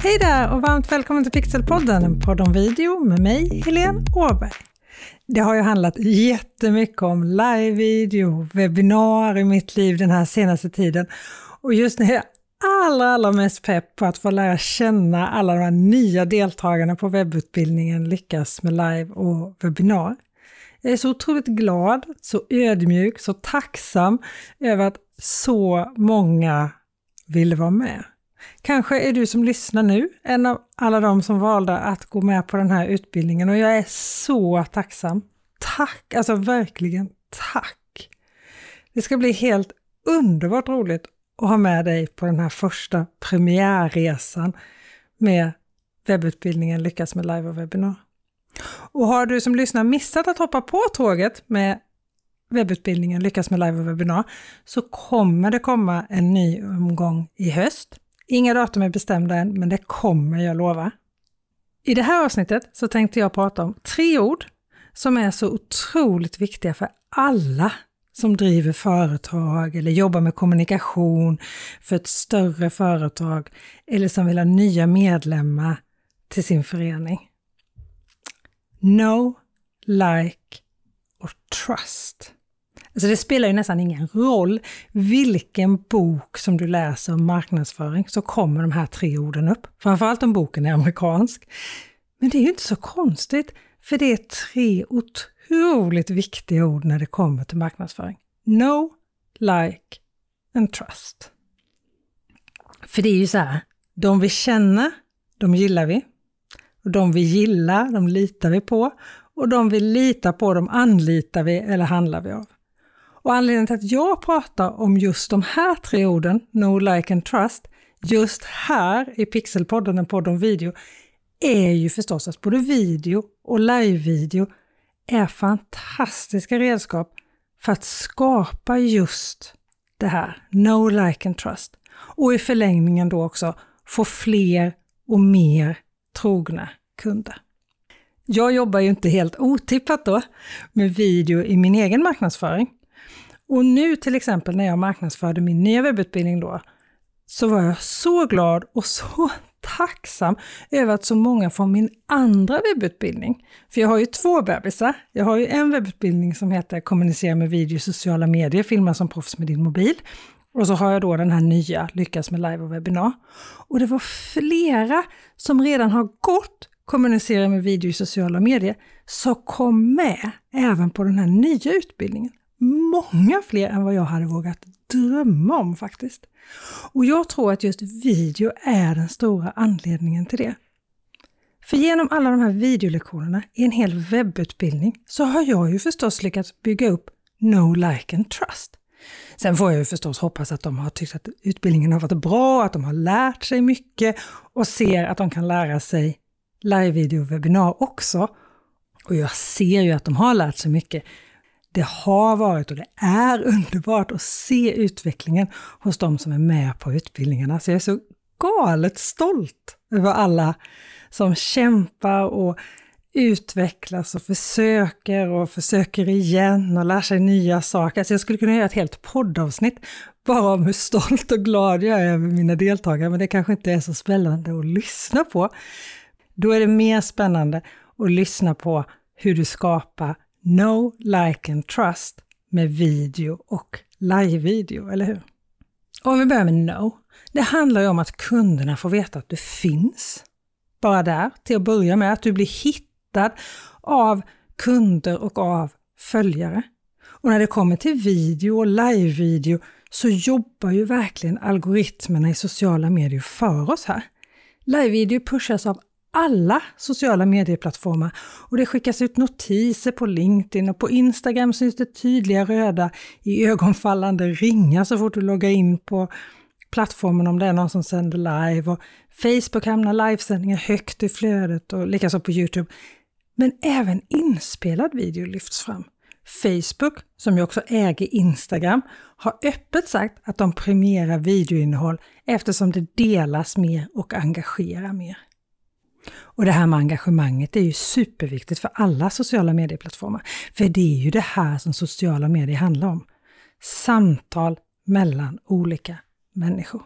Hej där och varmt välkommen till Pixelpodden, en podd om video med mig, Helene Åberg. Det har ju handlat jättemycket om live-video, webbinar i mitt liv den här senaste tiden. Och just nu är jag allra, allra mest pepp på att få lära känna alla de här nya deltagarna på webbutbildningen Lyckas med live och webbinar. Jag är så otroligt glad, så ödmjuk, så tacksam över att så många ville vara med. Kanske är du som lyssnar nu en av alla de som valde att gå med på den här utbildningen och jag är så tacksam. Tack, alltså verkligen tack! Det ska bli helt underbart roligt att ha med dig på den här första premiärresan med webbutbildningen Lyckas med live och webbinar. Och har du som lyssnar missat att hoppa på tåget med webbutbildningen Lyckas med live och webbinar så kommer det komma en ny omgång i höst. Inga datum är bestämda än, men det kommer jag lova. I det här avsnittet så tänkte jag prata om tre ord som är så otroligt viktiga för alla som driver företag eller jobbar med kommunikation för ett större företag eller som vill ha nya medlemmar till sin förening. Know, like och trust. Alltså det spelar ju nästan ingen roll vilken bok som du läser om marknadsföring så kommer de här tre orden upp. Framförallt om boken är amerikansk. Men det är ju inte så konstigt, för det är tre otroligt viktiga ord när det kommer till marknadsföring. Know, like and trust. För det är ju så här, de vi känner, de gillar vi. Och de vi gillar, de litar vi på. Och de vi litar på, de anlitar vi eller handlar vi av. Och anledningen till att jag pratar om just de här tre orden, No Like and Trust, just här i Pixelpodden, en podd om video, är ju förstås att både video och live-video är fantastiska redskap för att skapa just det här, No Like and Trust. Och i förlängningen då också få fler och mer trogna kunder. Jag jobbar ju inte helt otippat då med video i min egen marknadsföring. Och nu till exempel när jag marknadsförde min nya webbutbildning då, så var jag så glad och så tacksam över att så många från min andra webbutbildning, för jag har ju två bebisar. Jag har ju en webbutbildning som heter Kommunicera med video i sociala medier, filma som proffs med din mobil. Och så har jag då den här nya Lyckas med live och webbinar. Och det var flera som redan har gått Kommunicera med video i sociala medier, som kom med även på den här nya utbildningen många fler än vad jag hade vågat drömma om faktiskt. Och jag tror att just video är den stora anledningen till det. För genom alla de här videolektionerna i en hel webbutbildning så har jag ju förstås lyckats bygga upp No Like and Trust. Sen får jag ju förstås hoppas att de har tyckt att utbildningen har varit bra, att de har lärt sig mycket och ser att de kan lära sig live-video-webinar också. Och jag ser ju att de har lärt sig mycket det har varit och det är underbart att se utvecklingen hos de som är med på utbildningarna. Så jag är så galet stolt över alla som kämpar och utvecklas och försöker och försöker igen och lär sig nya saker. Så jag skulle kunna göra ett helt poddavsnitt bara om hur stolt och glad jag är över mina deltagare, men det kanske inte är så spännande att lyssna på. Då är det mer spännande att lyssna på hur du skapar No, Like and Trust med video och live-video, eller hur? Och om vi börjar med NO. Det handlar ju om att kunderna får veta att du finns. Bara där, till att börja med, att du blir hittad av kunder och av följare. Och när det kommer till video och live-video så jobbar ju verkligen algoritmerna i sociala medier för oss här. Live-video pushas av alla sociala medieplattformar och det skickas ut notiser på LinkedIn och på Instagram syns det tydliga röda i ögonfallande ringar så fort du loggar in på plattformen om det är någon som sänder live och Facebook hamnar livesändningar högt i flödet och likaså på Youtube. Men även inspelad video lyfts fram. Facebook, som ju också äger Instagram, har öppet sagt att de premierar videoinnehåll eftersom det delas mer och engagerar mer. Och det här med engagemanget är ju superviktigt för alla sociala medieplattformar. För det är ju det här som sociala medier handlar om. Samtal mellan olika människor.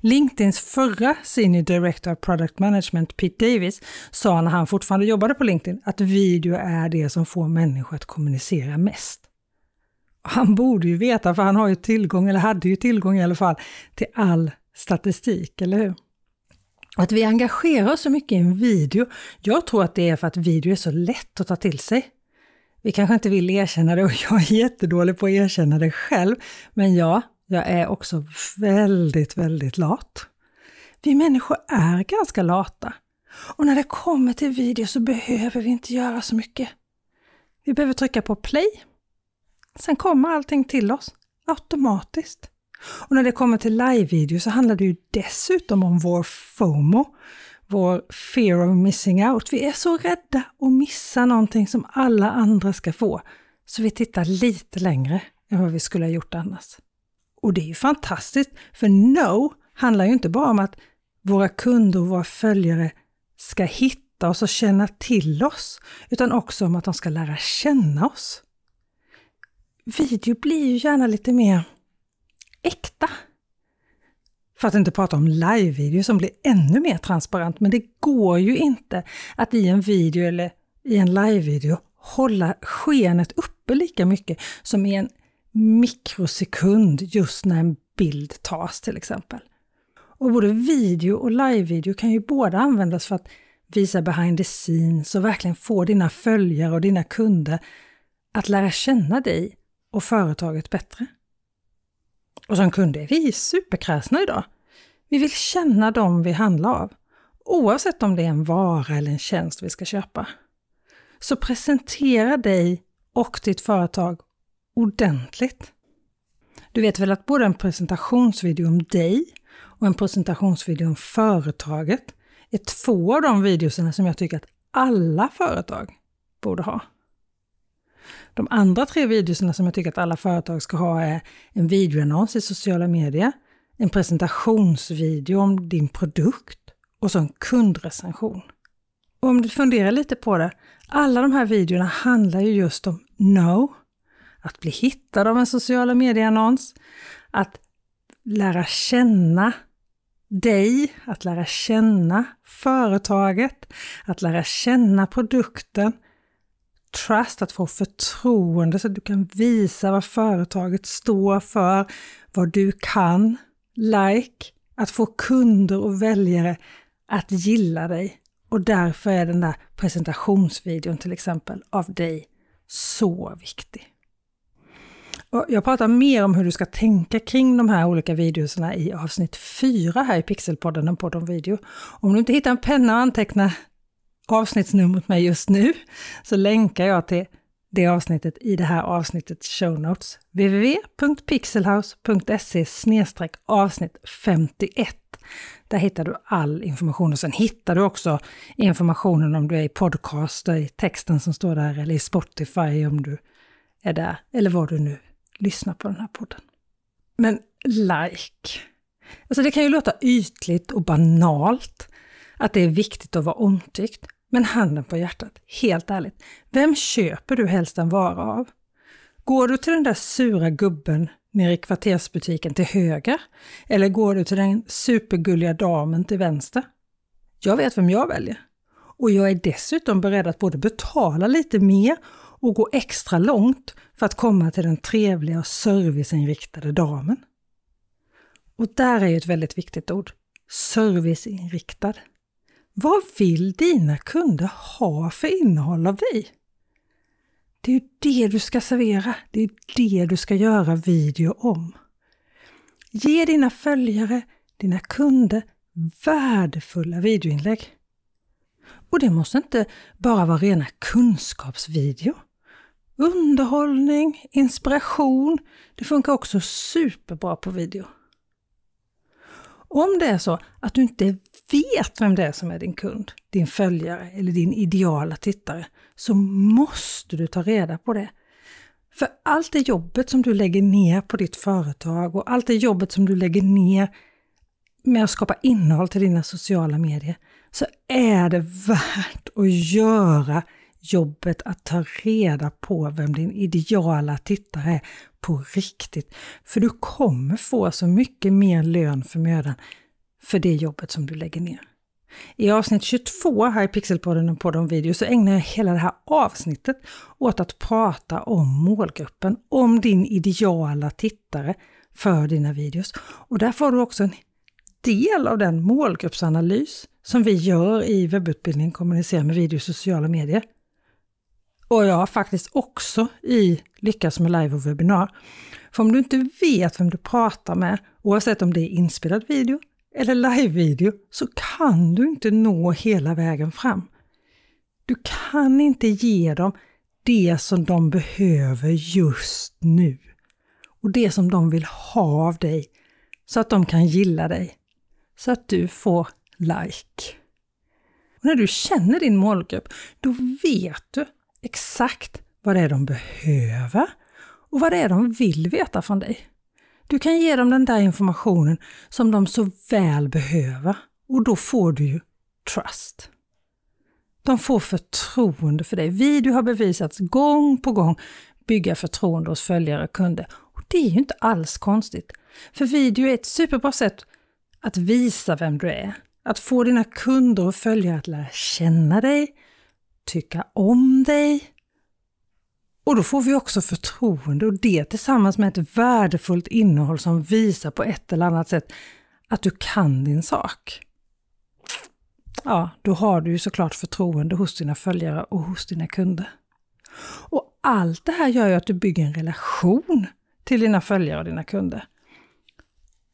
LinkedIns förra Senior Director of Product Management, Pete Davis, sa när han fortfarande jobbade på LinkedIn att video är det som får människor att kommunicera mest. Han borde ju veta, för han har ju tillgång, eller hade ju tillgång i alla fall, till all statistik, eller hur? Och att vi engagerar oss så mycket i en video, jag tror att det är för att video är så lätt att ta till sig. Vi kanske inte vill erkänna det och jag är jättedålig på att erkänna det själv, men ja, jag är också väldigt, väldigt lat. Vi människor är ganska lata. Och när det kommer till video så behöver vi inte göra så mycket. Vi behöver trycka på play. Sen kommer allting till oss automatiskt. Och när det kommer till live-video så handlar det ju dessutom om vår FOMO, vår fear of missing out. Vi är så rädda att missa någonting som alla andra ska få, så vi tittar lite längre än vad vi skulle ha gjort annars. Och det är ju fantastiskt, för no handlar ju inte bara om att våra kunder och våra följare ska hitta oss och känna till oss, utan också om att de ska lära känna oss. Video blir ju gärna lite mer äkta. För att inte prata om live-video som blir ännu mer transparent, men det går ju inte att i en video eller i en live-video hålla skenet uppe lika mycket som i en mikrosekund just när en bild tas till exempel. Och både video och live-video kan ju båda användas för att visa behind the scenes och verkligen få dina följare och dina kunder att lära känna dig och företaget bättre. Och som kunder är vi superkräsna idag. Vi vill känna dem vi handlar av, oavsett om det är en vara eller en tjänst vi ska köpa. Så presentera dig och ditt företag ordentligt. Du vet väl att både en presentationsvideo om dig och en presentationsvideo om företaget är två av de videorna som jag tycker att alla företag borde ha. De andra tre videorna som jag tycker att alla företag ska ha är en videoannons i sociala medier, en presentationsvideo om din produkt och så en kundrecension. Och om du funderar lite på det, alla de här videorna handlar ju just om no, att bli hittad av en sociala medieannons, att lära känna dig, att lära känna företaget, att lära känna produkten, trust, att få förtroende så att du kan visa vad företaget står för, vad du kan, like, att få kunder och väljare att gilla dig. Och därför är den där presentationsvideon till exempel av dig så viktig. Och jag pratar mer om hur du ska tänka kring de här olika videorna i avsnitt 4 här i Pixelpodden, en podd om video. Om du inte hittar en penna att anteckna avsnittsnumret med just nu så länkar jag till det avsnittet i det här avsnittets show notes. www.pixelhouse.se avsnitt 51. Där hittar du all information och sen hittar du också informationen om du är i podcaster, i texten som står där eller i Spotify om du är där eller var du nu lyssnar på den här podden. Men like. Alltså det kan ju låta ytligt och banalt att det är viktigt att vara omtyckt. Men handen på hjärtat, helt ärligt, vem köper du helst en vara av? Går du till den där sura gubben nere i kvartersbutiken till höger? Eller går du till den supergulliga damen till vänster? Jag vet vem jag väljer. Och jag är dessutom beredd att både betala lite mer och gå extra långt för att komma till den trevliga och serviceinriktade damen. Och där är ju ett väldigt viktigt ord. Serviceinriktad. Vad vill dina kunder ha för innehåll av dig? Det är ju det du ska servera. Det är det du ska göra video om. Ge dina följare, dina kunder värdefulla videoinlägg. Och det måste inte bara vara rena kunskapsvideo. Underhållning, inspiration, det funkar också superbra på video. Om det är så att du inte vet vem det är som är din kund, din följare eller din ideala tittare, så måste du ta reda på det. För allt det jobbet som du lägger ner på ditt företag och allt det jobbet som du lägger ner med att skapa innehåll till dina sociala medier, så är det värt att göra jobbet att ta reda på vem din ideala tittare är på riktigt. För du kommer få så mycket mer lön för mödan för det jobbet som du lägger ner. I avsnitt 22 här i Pixelpodden och Podd om video så ägnar jag hela det här avsnittet åt att prata om målgruppen, om din ideala tittare för dina videos. Och där får du också en del av den målgruppsanalys som vi gör i webbutbildningen Kommunicera med video och sociala medier. Och jag har faktiskt också i Lyckas med live och webbinar. För om du inte vet vem du pratar med, oavsett om det är inspelad video eller live-video, så kan du inte nå hela vägen fram. Du kan inte ge dem det som de behöver just nu. Och det som de vill ha av dig, så att de kan gilla dig. Så att du får like. Och när du känner din målgrupp, då vet du exakt vad det är de behöver och vad det är de vill veta från dig. Du kan ge dem den där informationen som de så väl behöver och då får du ju trust. De får förtroende för dig. Video har bevisats gång på gång bygga förtroende hos följare och kunder. Och Det är ju inte alls konstigt. För video är ett superbra sätt att visa vem du är. Att få dina kunder och följare att lära känna dig, tycka om dig. Och då får vi också förtroende och det tillsammans med ett värdefullt innehåll som visar på ett eller annat sätt att du kan din sak. Ja, då har du ju såklart förtroende hos dina följare och hos dina kunder. Och allt det här gör ju att du bygger en relation till dina följare och dina kunder.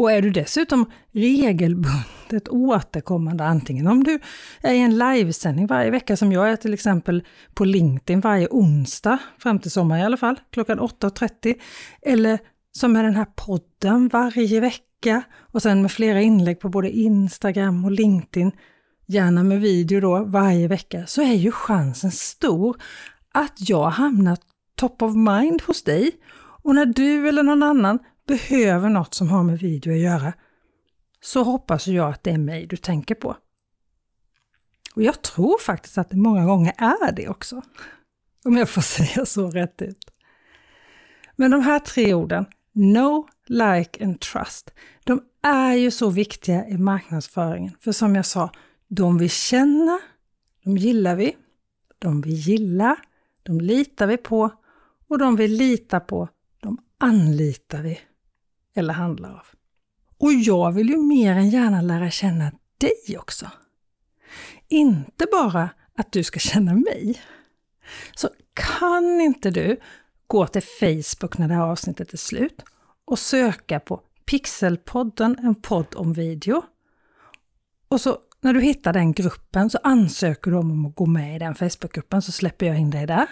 Och är du dessutom regelbundet återkommande, antingen om du är i en livesändning varje vecka som jag är till exempel på LinkedIn varje onsdag, fram till sommar i alla fall, klockan 8.30, eller som är den här podden varje vecka och sen med flera inlägg på både Instagram och LinkedIn, gärna med video då varje vecka, så är ju chansen stor att jag hamnar top of mind hos dig. Och när du eller någon annan behöver något som har med video att göra, så hoppas jag att det är mig du tänker på. Och jag tror faktiskt att det många gånger är det också. Om jag får säga så rätt ut. Men de här tre orden, No, Like and Trust, de är ju så viktiga i marknadsföringen. För som jag sa, de vi känner, de gillar vi, de vi gillar, de litar vi på och de vi litar på, de anlitar vi eller handlar av. Och jag vill ju mer än gärna lära känna dig också. Inte bara att du ska känna mig. Så kan inte du gå till Facebook när det här avsnittet är slut och söka på Pixelpodden, en podd om video. Och så när du hittar den gruppen så ansöker du om att gå med i den Facebookgruppen så släpper jag in dig där.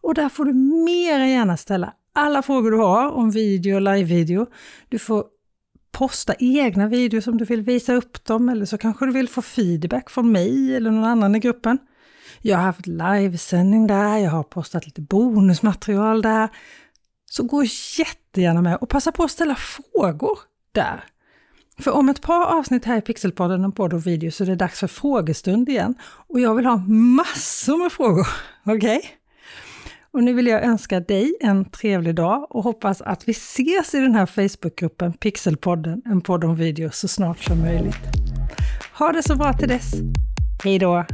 Och där får du mer än gärna ställa alla frågor du har om video och live-video. Du får posta egna videos om du vill visa upp dem eller så kanske du vill få feedback från mig eller någon annan i gruppen. Jag har haft livesändning där, jag har postat lite bonusmaterial där. Så gå jättegärna med och passa på att ställa frågor där. För om ett par avsnitt här i Pixelpodden om podd och video så är det dags för frågestund igen. Och jag vill ha massor med frågor, okej? Okay? Och nu vill jag önska dig en trevlig dag och hoppas att vi ses i den här Facebookgruppen Pixelpodden, en podd om video, så snart som möjligt. Ha det så bra till dess. Hej då!